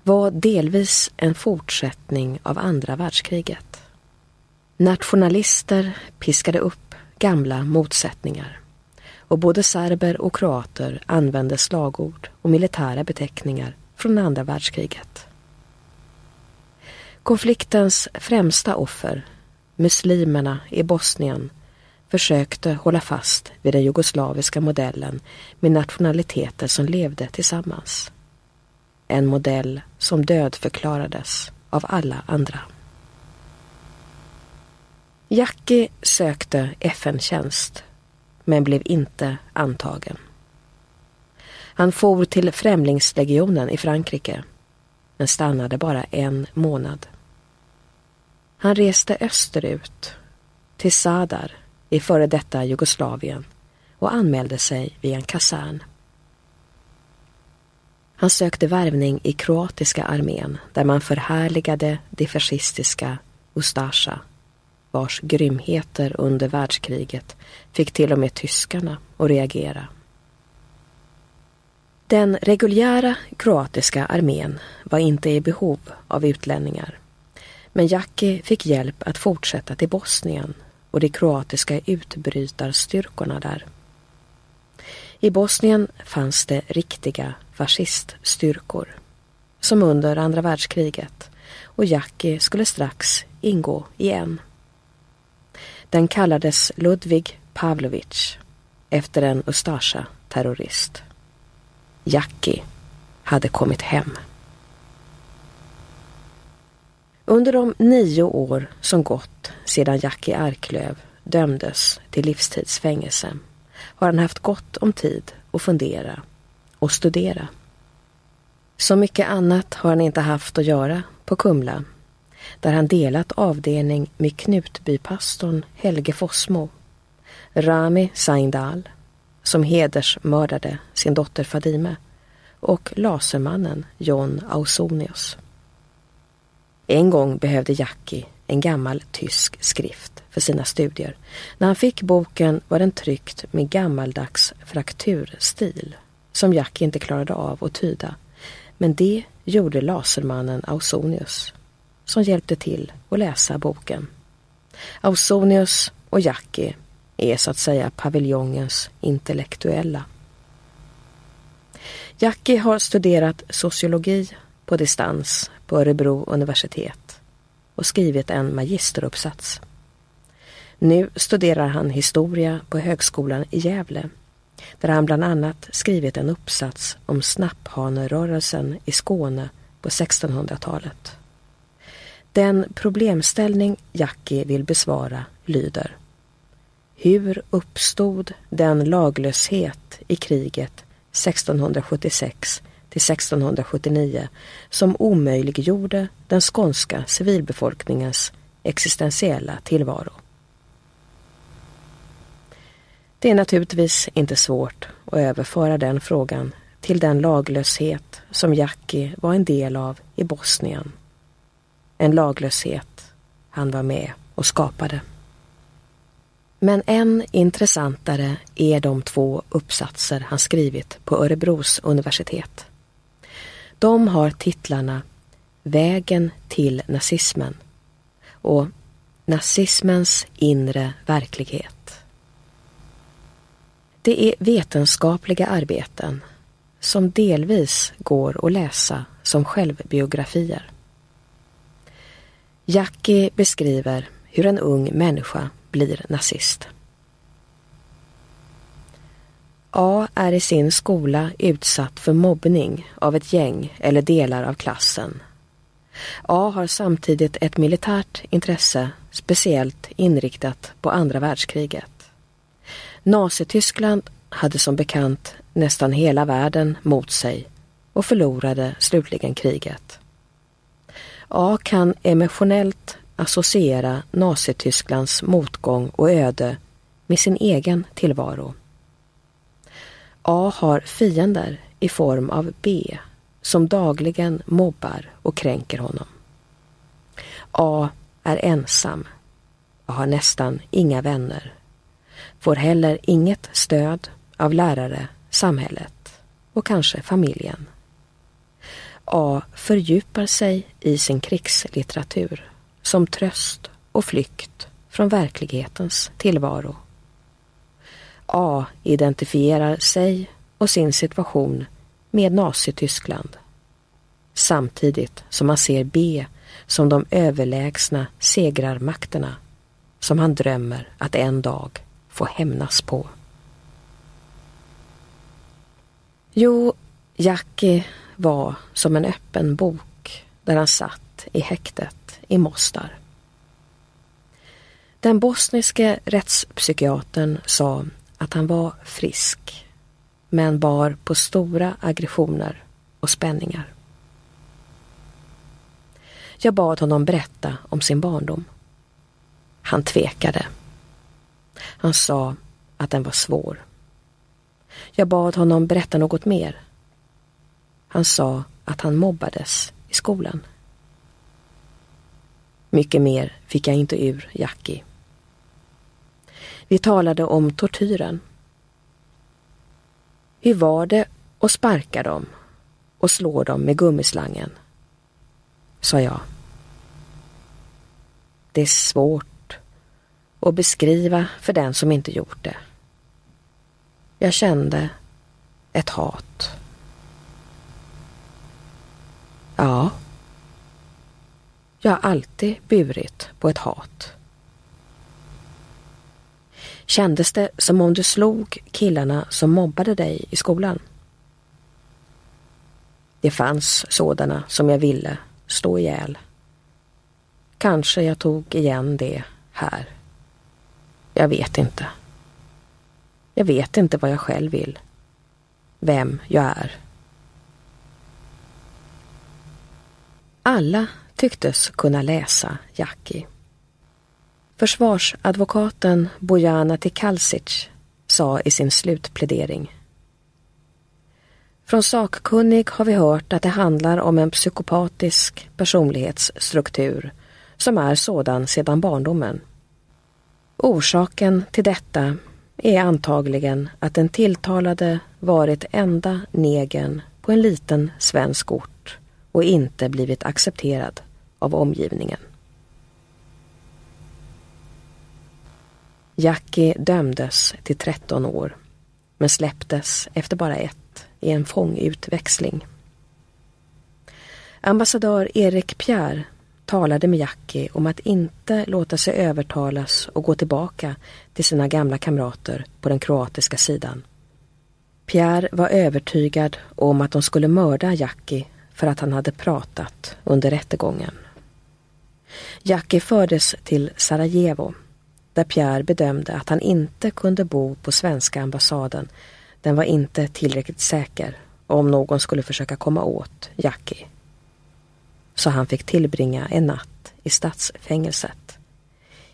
var delvis en fortsättning av andra världskriget. Nationalister piskade upp gamla motsättningar och både serber och kroater använde slagord och militära beteckningar från andra världskriget. Konfliktens främsta offer, muslimerna i Bosnien, försökte hålla fast vid den jugoslaviska modellen med nationaliteter som levde tillsammans. En modell som dödförklarades av alla andra. Jackie sökte FN-tjänst men blev inte antagen. Han for till Främlingslegionen i Frankrike men stannade bara en månad. Han reste österut till Sadar i före detta Jugoslavien och anmälde sig vid en kasern. Han sökte värvning i kroatiska armén där man förhärligade det fascistiska Ustasja vars grymheter under världskriget fick till och med tyskarna att reagera. Den reguljära kroatiska armén var inte i behov av utlänningar. Men Jackie fick hjälp att fortsätta till Bosnien och de kroatiska utbrytarstyrkorna där. I Bosnien fanns det riktiga fasciststyrkor som under andra världskriget och Jackie skulle strax ingå i en. Den kallades Ludvig Pavlovic efter en Ustasja-terrorist. Jackie hade kommit hem. Under de nio år som gått sedan Jackie Arklöv dömdes till livstidsfängelse har han haft gott om tid att fundera och studera. Så mycket annat har han inte haft att göra på Kumla där han delat avdelning med Knutbypastorn Helge Fossmo, Rami Saindal, som hedersmördade sin dotter Fadime, och lasermannen John Ausonius. En gång behövde Jackie en gammal tysk skrift för sina studier. När han fick boken var den tryckt med gammaldags frakturstil som Jackie inte klarade av att tyda. Men det gjorde lasermannen Ausonius som hjälpte till att läsa boken. Ausonius och Jackie är så att säga paviljongens intellektuella. Jackie har studerat sociologi på distans på Örebro universitet och skrivit en magisteruppsats. Nu studerar han historia på Högskolan i Gävle där han bland annat skrivit en uppsats om snapphanerörelsen i Skåne på 1600-talet. Den problemställning Jackie vill besvara lyder Hur uppstod den laglöshet i kriget 1676 till 1679 som omöjliggjorde den skånska civilbefolkningens existentiella tillvaro? Det är naturligtvis inte svårt att överföra den frågan till den laglöshet som Jackie var en del av i Bosnien en laglöshet han var med och skapade. Men än intressantare är de två uppsatser han skrivit på Örebros universitet. De har titlarna Vägen till nazismen och Nazismens inre verklighet. Det är vetenskapliga arbeten som delvis går att läsa som självbiografier. Jackie beskriver hur en ung människa blir nazist. A är i sin skola utsatt för mobbning av ett gäng eller delar av klassen. A har samtidigt ett militärt intresse speciellt inriktat på andra världskriget. Nazityskland hade som bekant nästan hela världen mot sig och förlorade slutligen kriget. A kan emotionellt associera Nazitysklands motgång och öde med sin egen tillvaro. A har fiender i form av B som dagligen mobbar och kränker honom. A är ensam och har nästan inga vänner. Får heller inget stöd av lärare, samhället och kanske familjen. A fördjupar sig i sin krigslitteratur som tröst och flykt från verklighetens tillvaro. A identifierar sig och sin situation med Nazityskland samtidigt som han ser B som de överlägsna segrarmakterna som han drömmer att en dag få hämnas på. Jo, Jackie var som en öppen bok där han satt i häktet i Mostar. Den bosniske rättspsykiatern sa att han var frisk men bar på stora aggressioner och spänningar. Jag bad honom berätta om sin barndom. Han tvekade. Han sa att den var svår. Jag bad honom berätta något mer. Han sa att han mobbades i skolan. Mycket mer fick jag inte ur Jackie. Vi talade om tortyren. Hur var det att sparka dem och slå dem med gummislangen? sa jag. Det är svårt att beskriva för den som inte gjort det. Jag kände ett hat. Ja, jag har alltid burit på ett hat. Kändes det som om du slog killarna som mobbade dig i skolan? Det fanns sådana som jag ville slå ihjäl. Kanske jag tog igen det här. Jag vet inte. Jag vet inte vad jag själv vill. Vem jag är. Alla tycktes kunna läsa Jackie. Försvarsadvokaten Bojana Tikalsic sa i sin slutplädering från sakkunnig har vi hört att det handlar om en psykopatisk personlighetsstruktur som är sådan sedan barndomen. Orsaken till detta är antagligen att den tilltalade varit enda negen på en liten svensk ort och inte blivit accepterad av omgivningen. Jackie dömdes till 13 år men släpptes efter bara ett i en fångutväxling. Ambassadör Erik Pierre talade med Jackie om att inte låta sig övertalas och gå tillbaka till sina gamla kamrater på den kroatiska sidan. Pierre var övertygad om att de skulle mörda Jackie för att han hade pratat under rättegången. Jackie fördes till Sarajevo där Pierre bedömde att han inte kunde bo på svenska ambassaden. Den var inte tillräckligt säker om någon skulle försöka komma åt Jackie. Så han fick tillbringa en natt i stadsfängelset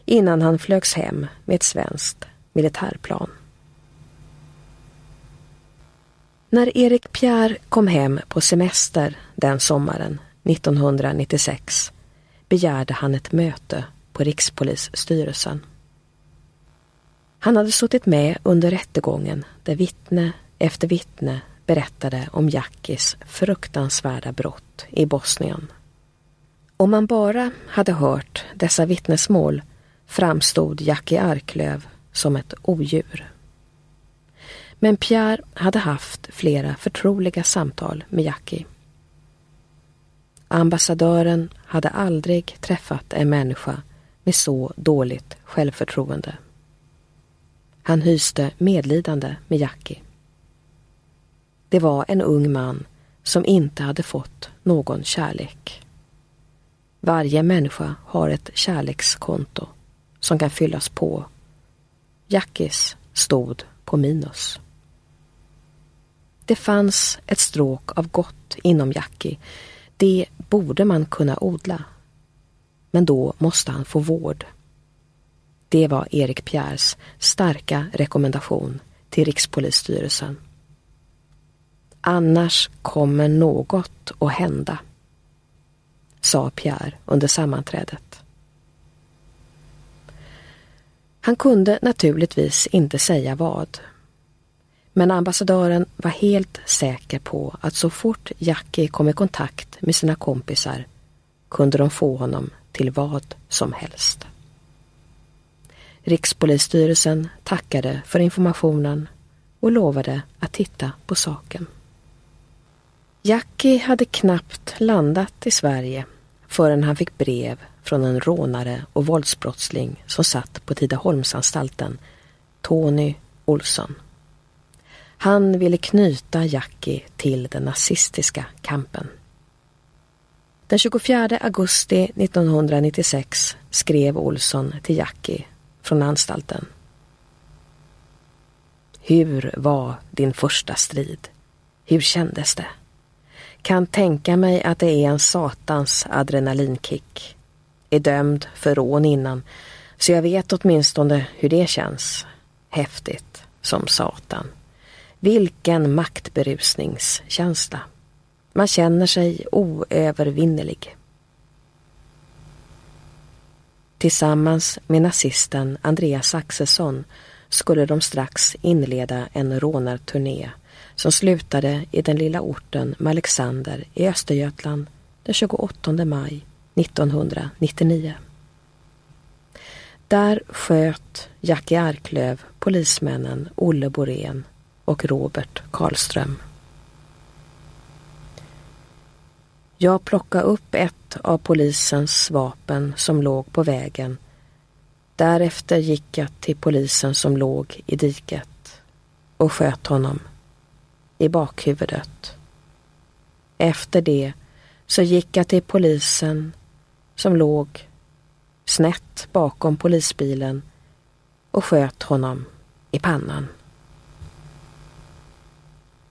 innan han flögs hem med ett svenskt militärplan. När Erik Pierre kom hem på semester den sommaren 1996 begärde han ett möte på Rikspolisstyrelsen. Han hade suttit med under rättegången där vittne efter vittne berättade om Jackis fruktansvärda brott i Bosnien. Om man bara hade hört dessa vittnesmål framstod Jackie Arklöv som ett odjur. Men Pierre hade haft flera förtroliga samtal med Jackie. Ambassadören hade aldrig träffat en människa med så dåligt självförtroende. Han hyste medlidande med Jackie. Det var en ung man som inte hade fått någon kärlek. Varje människa har ett kärlekskonto som kan fyllas på. Jackies stod på minus. Det fanns ett stråk av gott inom Jackie. Det borde man kunna odla. Men då måste han få vård. Det var Erik Pierres starka rekommendation till Rikspolisstyrelsen. Annars kommer något att hända, sa Pierre under sammanträdet. Han kunde naturligtvis inte säga vad. Men ambassadören var helt säker på att så fort Jackie kom i kontakt med sina kompisar kunde de få honom till vad som helst. Rikspolisstyrelsen tackade för informationen och lovade att titta på saken. Jackie hade knappt landat i Sverige förrän han fick brev från en rånare och våldsbrottsling som satt på Tidaholmsanstalten, Tony Olsson. Han ville knyta Jackie till den nazistiska kampen. Den 24 augusti 1996 skrev Olsson till Jackie från anstalten. Hur var din första strid? Hur kändes det? Kan tänka mig att det är en satans adrenalinkick. Är dömd för rån innan, så jag vet åtminstone hur det känns. Häftigt som satan. Vilken maktberusningskänsla. Man känner sig oövervinnerlig. Tillsammans med nazisten Andreas Axelsson skulle de strax inleda en rånarturné som slutade i den lilla orten Malexander i Östergötland den 28 maj 1999. Där sköt Jackie Arklöv polismännen Olle Borén och Robert Karlström. Jag plockade upp ett av polisens vapen som låg på vägen. Därefter gick jag till polisen som låg i diket och sköt honom i bakhuvudet. Efter det så gick jag till polisen som låg snett bakom polisbilen och sköt honom i pannan.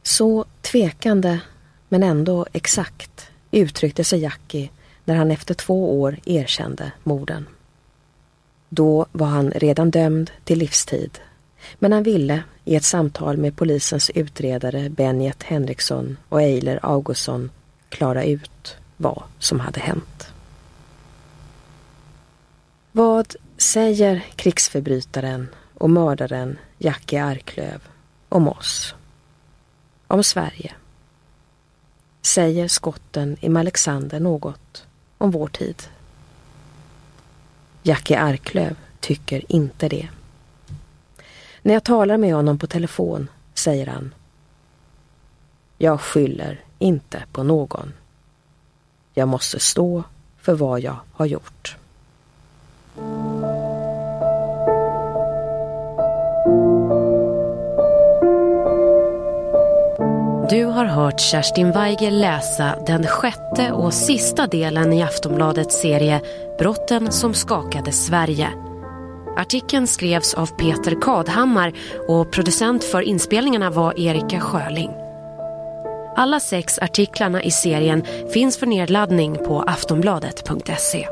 Så tvekande, men ändå exakt, uttryckte sig Jackie när han efter två år erkände morden. Då var han redan dömd till livstid, men han ville i ett samtal med polisens utredare Benjet Henriksson och Eiler Augustsson klara ut vad som hade hänt. Vad säger krigsförbrytaren och mördaren Jackie Arklöv om oss? Om Sverige? Säger skotten i Alexander något om vår tid? Jackie Arklöv tycker inte det. När jag talar med honom på telefon säger han Jag skyller inte på någon. Jag måste stå för vad jag har gjort. Du har hört Kerstin Weigel läsa den sjätte och sista delen i Aftonbladets serie Brotten som skakade Sverige. Artikeln skrevs av Peter Kadhammar och producent för inspelningarna var Erika Sjöling. Alla sex artiklarna i serien finns för nedladdning på aftonbladet.se.